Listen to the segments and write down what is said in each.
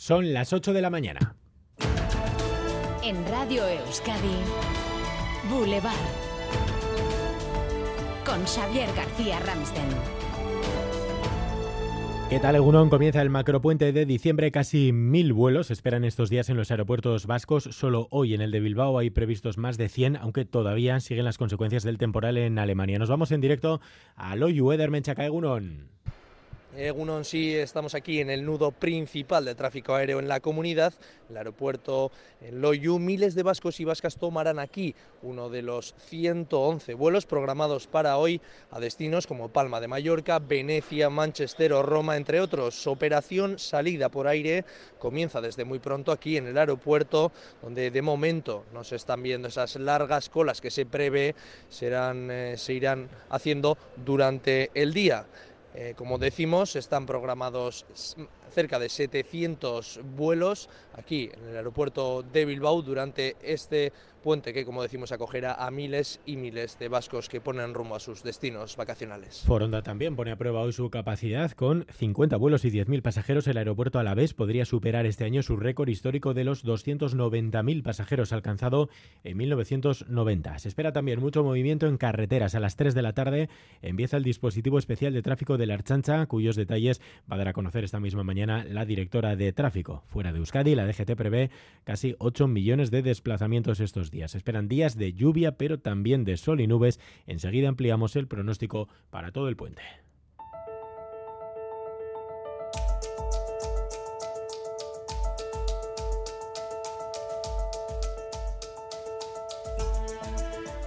Son las 8 de la mañana. En Radio Euskadi, Boulevard. Con Xavier García Ramsten. ¿Qué tal, Egunon? Comienza el macropuente de diciembre. Casi mil vuelos esperan estos días en los aeropuertos vascos. Solo hoy en el de Bilbao hay previstos más de 100, aunque todavía siguen las consecuencias del temporal en Alemania. Nos vamos en directo a Loyu Edermenchaca, Egunon. Egunon, sí, estamos aquí en el nudo principal de tráfico aéreo en la comunidad, el aeropuerto en Loyu. Miles de vascos y vascas tomarán aquí uno de los 111 vuelos programados para hoy a destinos como Palma de Mallorca, Venecia, Manchester o Roma, entre otros. Operación salida por aire comienza desde muy pronto aquí en el aeropuerto, donde de momento no se están viendo esas largas colas que se prevé serán, eh, se irán haciendo durante el día. Eh, como decimos, están programados cerca de 700 vuelos aquí en el aeropuerto de Bilbao durante este puente que, como decimos, acogerá a miles y miles de vascos que ponen rumbo a sus destinos vacacionales. Foronda también pone a prueba hoy su capacidad con 50 vuelos y 10.000 pasajeros. El aeropuerto a la vez podría superar este año su récord histórico de los 290.000 pasajeros alcanzado en 1990. Se espera también mucho movimiento en carreteras. A las 3 de la tarde empieza el dispositivo especial de tráfico de la Archancha, cuyos detalles va a dar a conocer esta misma mañana la directora de tráfico. Fuera de Euskadi, la DGT prevé casi 8 millones de desplazamientos estos días. esperan días de lluvia, pero también de sol y nubes. Enseguida ampliamos el pronóstico para todo el puente.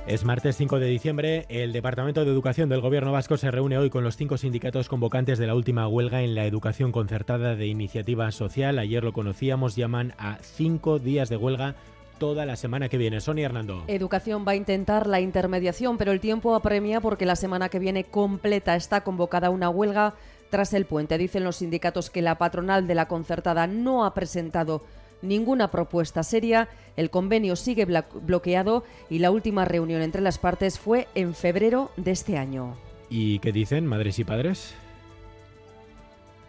Es martes 5 de diciembre. El Departamento de Educación del Gobierno Vasco se reúne hoy con los cinco sindicatos convocantes de la última huelga en la educación concertada de iniciativa social. Ayer lo conocíamos, llaman a cinco días de huelga toda la semana que viene. Sonia Hernando. Educación va a intentar la intermediación, pero el tiempo apremia porque la semana que viene completa está convocada una huelga tras el puente. Dicen los sindicatos que la patronal de la concertada no ha presentado ninguna propuesta seria, el convenio sigue bloqueado y la última reunión entre las partes fue en febrero de este año. ¿Y qué dicen madres y padres?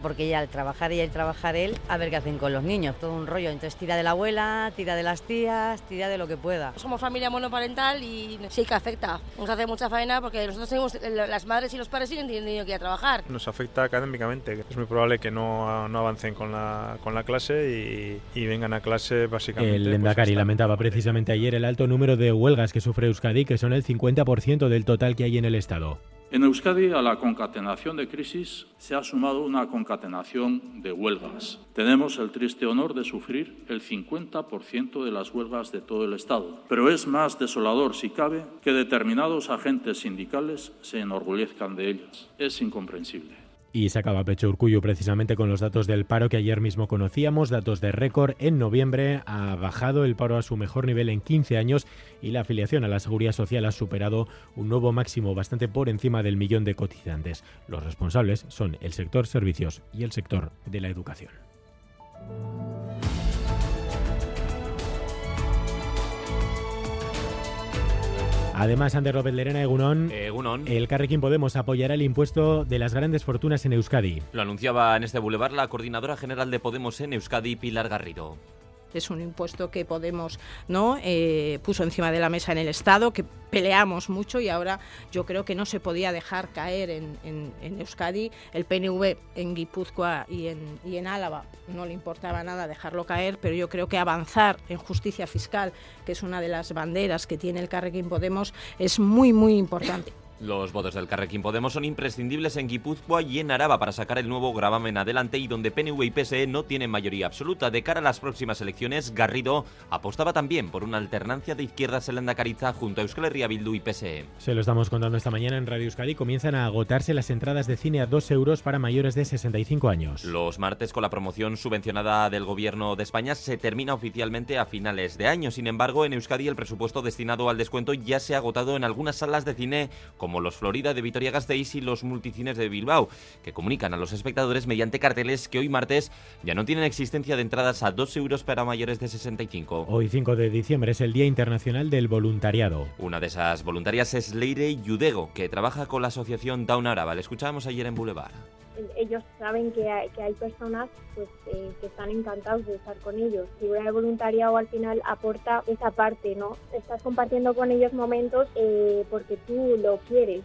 Porque ya al trabajar ella y trabajar él, a ver qué hacen con los niños. Todo un rollo. Entonces tira de la abuela, tira de las tías, tira de lo que pueda. Somos familia monoparental y sí que afecta. Nos hace mucha faena porque nosotros tenemos, las madres y los padres siguen teniendo que ir a trabajar. Nos afecta académicamente. Es muy probable que no, no avancen con la, con la clase y, y vengan a clase básicamente. El Endacari pues, lamentaba precisamente ayer el alto número de huelgas que sufre Euskadi, que son el 50% del total que hay en el Estado. En Euskadi, a la concatenación de crisis se ha sumado una concatenación de huelgas. Tenemos el triste honor de sufrir el 50% de las huelgas de todo el Estado. Pero es más desolador, si cabe, que determinados agentes sindicales se enorgullezcan de ellas. Es incomprensible. Y se acaba pecho Urcullo precisamente con los datos del paro que ayer mismo conocíamos, datos de récord. En noviembre ha bajado el paro a su mejor nivel en 15 años y la afiliación a la seguridad social ha superado un nuevo máximo bastante por encima del millón de cotizantes. Los responsables son el sector servicios y el sector de la educación. Además, Ander López Lerena, Egunon, Egunon. el Carrequín Podemos apoyará el impuesto de las grandes fortunas en Euskadi. Lo anunciaba en este bulevar la coordinadora general de Podemos en Euskadi, Pilar Garrido es un impuesto que Podemos no eh, puso encima de la mesa en el Estado, que peleamos mucho y ahora yo creo que no se podía dejar caer en, Euskadi. El PNV en Guipúzcoa y en, y en Álava no le importaba nada dejarlo caer, pero yo creo que avanzar en justicia fiscal, que es una de las banderas que tiene el Carrequín Podemos, es muy, muy importante. Los votos del Carrequín Podemos son imprescindibles en Guipúzcoa y en Araba para sacar el nuevo gravamen adelante y donde PNV y PSE no tienen mayoría absoluta. De cara a las próximas elecciones, Garrido apostaba también por una alternancia de izquierdas en la Cariza junto a Euskal Herria Bildu y PSE. Se lo estamos contando esta mañana en Radio Euskadi. Comienzan a agotarse las entradas de cine a 2 euros para mayores de 65 años. Los martes con la promoción subvencionada del Gobierno de España se termina oficialmente a finales de año. Sin embargo, en Euskadi el presupuesto destinado al descuento ya se ha agotado en algunas salas de cine como los Florida de Vitoria-Gasteiz y los multicines de Bilbao, que comunican a los espectadores mediante carteles que hoy martes ya no tienen existencia de entradas a 2 euros para mayores de 65. Hoy 5 de diciembre es el Día Internacional del Voluntariado. Una de esas voluntarias es Leire Yudego, que trabaja con la asociación Down Araba. Le escuchábamos ayer en Boulevard. Ellos saben que hay, que hay personas pues eh, que están encantados de estar con ellos. Figura de voluntariado al final aporta esa parte, ¿no? Estás compartiendo con ellos momentos eh, porque tú lo quieres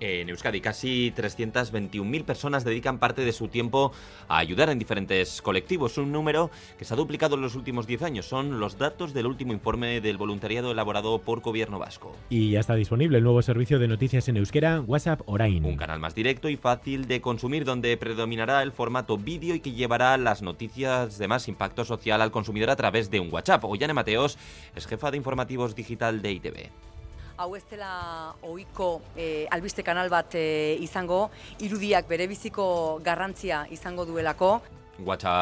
en Euskadi, casi 321.000 personas dedican parte de su tiempo a ayudar en diferentes colectivos, un número que se ha duplicado en los últimos 10 años. Son los datos del último informe del voluntariado elaborado por Gobierno Vasco. Y ya está disponible el nuevo servicio de noticias en euskera, WhatsApp Orain. Un canal más directo y fácil de consumir donde predominará el formato vídeo y que llevará las noticias de más impacto social al consumidor a través de un WhatsApp. Ollane Mateos es jefa de informativos digital de ITV. Hau ez dela ohiko e, albiste kanal bat e, izango, irudiak berebiziko garrantzia izango duelako.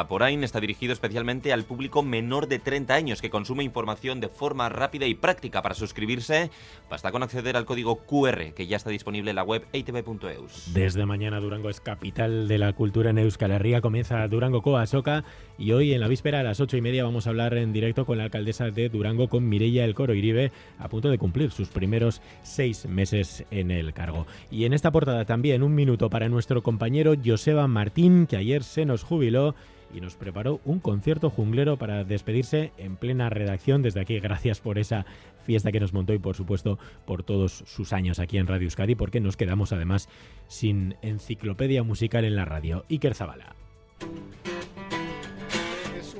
Orain está dirigido especialmente al público menor de 30 años que consume información de forma rápida y práctica. Para suscribirse, basta con acceder al código QR que ya está disponible en la web eitv.eus. Desde mañana Durango es capital de la cultura en Euskal Herria. Comienza Durango Coa Soca y hoy en la víspera a las ocho y media vamos a hablar en directo con la alcaldesa de Durango, con Mireia El Coro Iribe, a punto de cumplir sus primeros seis meses en el cargo. Y en esta portada también un minuto para nuestro compañero Joseba Martín, que ayer se nos jubiló y nos preparó un concierto junglero para despedirse en plena redacción. Desde aquí, gracias por esa fiesta que nos montó y por supuesto por todos sus años aquí en Radio Euskadi, porque nos quedamos además sin enciclopedia musical en la radio. Iker Zabala.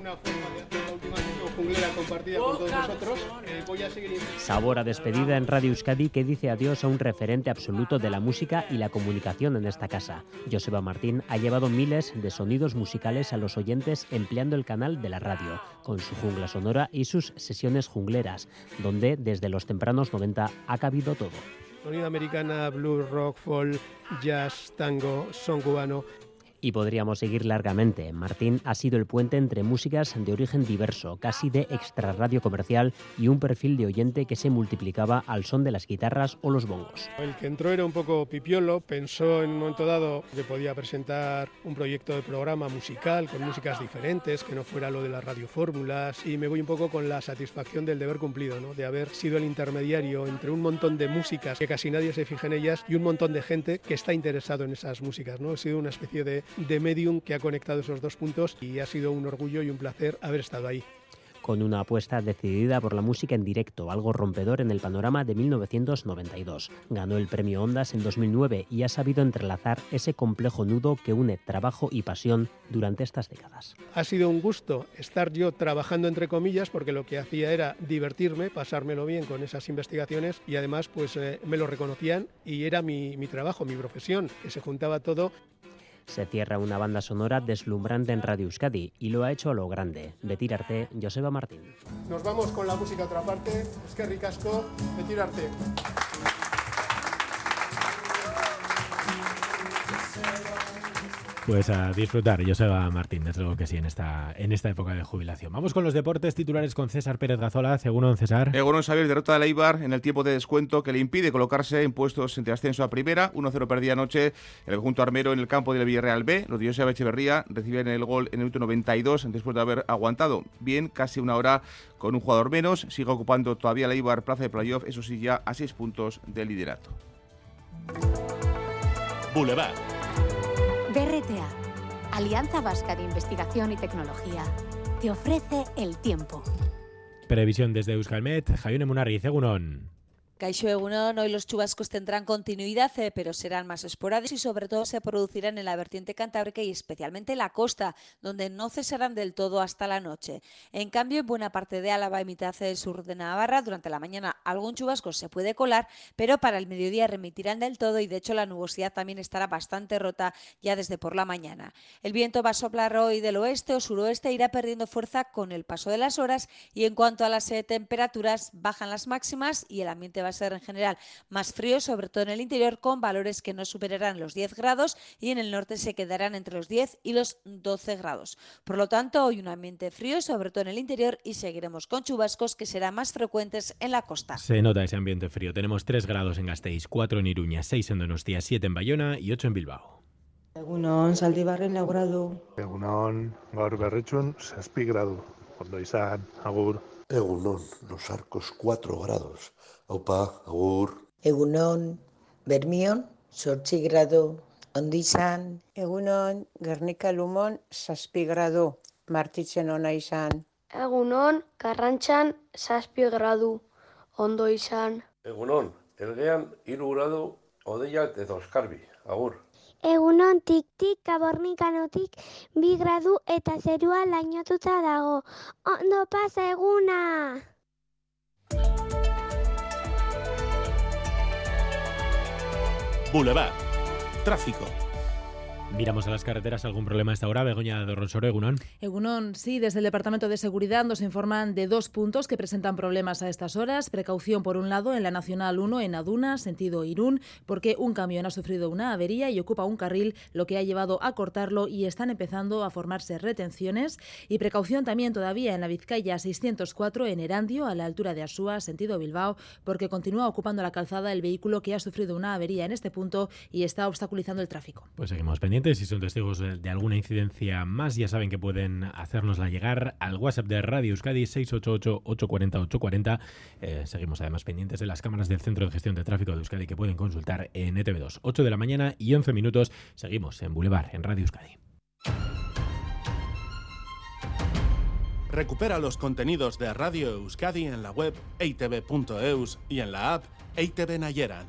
Una forma de hacer la última junglera compartida con todos nosotros. Eh, voy a seguir... Sabor a despedida en Radio Euskadi que dice adiós a un referente absoluto de la música y la comunicación en esta casa. Joseba Martín ha llevado miles de sonidos musicales a los oyentes empleando el canal de la radio, con su jungla sonora y sus sesiones jungleras, donde desde los tempranos 90 ha cabido todo. Sonido americana, blues, rock, folk, jazz, tango, son cubano. Y podríamos seguir largamente. Martín ha sido el puente entre músicas de origen diverso, casi de extrarradio comercial y un perfil de oyente que se multiplicaba al son de las guitarras o los bongos. El que entró era un poco pipiolo, pensó en un momento dado que podía presentar un proyecto de programa musical con músicas diferentes, que no fuera lo de las radiofórmulas y me voy un poco con la satisfacción del deber cumplido, ¿no? de haber sido el intermediario entre un montón de músicas que casi nadie se fija en ellas y un montón de gente que está interesado en esas músicas. ¿no? He sido una especie de de medium que ha conectado esos dos puntos y ha sido un orgullo y un placer haber estado ahí con una apuesta decidida por la música en directo, algo rompedor en el panorama de 1992. Ganó el premio Ondas en 2009 y ha sabido entrelazar ese complejo nudo que une trabajo y pasión durante estas décadas. Ha sido un gusto estar yo trabajando entre comillas porque lo que hacía era divertirme, pasármelo bien con esas investigaciones y además pues eh, me lo reconocían y era mi, mi trabajo, mi profesión, que se juntaba todo se cierra una banda sonora deslumbrante en Radio Euskadi y lo ha hecho a lo grande. Betir Arte, Joseba Martín. Nos vamos con la música a otra parte. Es que ricasco, Betir Arte. Pues a disfrutar, Joseba Martín, desde luego que sí, en esta, en esta época de jubilación. Vamos con los deportes titulares con César Pérez Gazola. Según César. Egunon Xavier, derrota de Leibar en el tiempo de descuento que le impide colocarse en puestos entre ascenso a primera. 1-0 perdía anoche el conjunto armero en el campo del Villarreal B. Los de Joseba Echeverría recibían el gol en el minuto 92 después de haber aguantado bien casi una hora con un jugador menos. Sigue ocupando todavía Leibar plaza de playoff, eso sí, ya a seis puntos del liderato. Boulevard. Alianza Vasca de Investigación y Tecnología, te ofrece el tiempo. Previsión desde Euskalmet, Javier Munarri, Egunon. Caixo Egunon, hoy los chubascos tendrán continuidad, eh, pero serán más esporádicos y sobre todo se producirán en la vertiente cantábrica y especialmente en la costa, donde no cesarán del todo hasta la noche. En cambio, en buena parte de Álava y mitad del sur de Navarra, durante la mañana algún chubasco se puede colar, pero para el mediodía remitirán del todo y de hecho la nubosidad también estará bastante rota ya desde por la mañana. El viento va a soplar hoy del oeste o suroeste, irá perdiendo fuerza con el paso de las horas y en cuanto a las eh, temperaturas, bajan las máximas y el ambiente va a ser en general más frío, sobre todo en el interior, con valores que no superarán los 10 grados y en el norte se quedarán entre los 10 y los 12 grados. Por lo tanto, hoy un ambiente frío, sobre todo en el interior, y seguiremos con chubascos que serán más frecuentes en la costa. Se nota ese ambiente frío. Tenemos 3 grados en Gasteiz, 4 en Iruña, 6 en Donostia, 7 en Bayona y 8 en Bilbao. Egunon, Zaldibarren lau gradu. Egunon, gaur berritxun, zazpi gradu. Ondo izan, agur. Egunon, los arcos 4 grados. Aupa, agur. Egunon, Bermion, sortzi grado, Ondo izan, egunon, Gernika Lumon, zazpi gradu, martitzen ona izan. Egunon, Karrantxan, zazpi gradu, ondo izan. Egunon, elgean hiru gradu, odeia eta oskarbi, agur. Egunon tik-tik kabornikanotik bi gradu eta zerua lainotuta dago. Ondo pasa eguna! Boulevard. Tráfico. Miramos a las carreteras, ¿algún problema a esta hora? Begoña de Ronsoro, Egunon. Egunon, sí, desde el Departamento de Seguridad nos informan de dos puntos que presentan problemas a estas horas. Precaución, por un lado, en la Nacional 1 en Aduna, sentido Irún, porque un camión ha sufrido una avería y ocupa un carril, lo que ha llevado a cortarlo y están empezando a formarse retenciones. Y precaución también todavía en la Vizcaya 604 en Erandio, a la altura de Asúa, sentido Bilbao, porque continúa ocupando la calzada el vehículo que ha sufrido una avería en este punto y está obstaculizando el tráfico. Pues seguimos pendientes. Si son testigos de, alguna incidencia más, ya saben que pueden hacérnosla llegar al WhatsApp de Radio Euskadi 688-840-840. Eh, seguimos además pendientes de las cámaras del Centro de Gestión de Tráfico de Euskadi que pueden consultar en ETV2. 8 de la mañana y 11 minutos. Seguimos en Boulevard, en Radio Euskadi. Recupera los contenidos de Radio Euskadi en la web eitv.eus y en la app EITV Nayeran.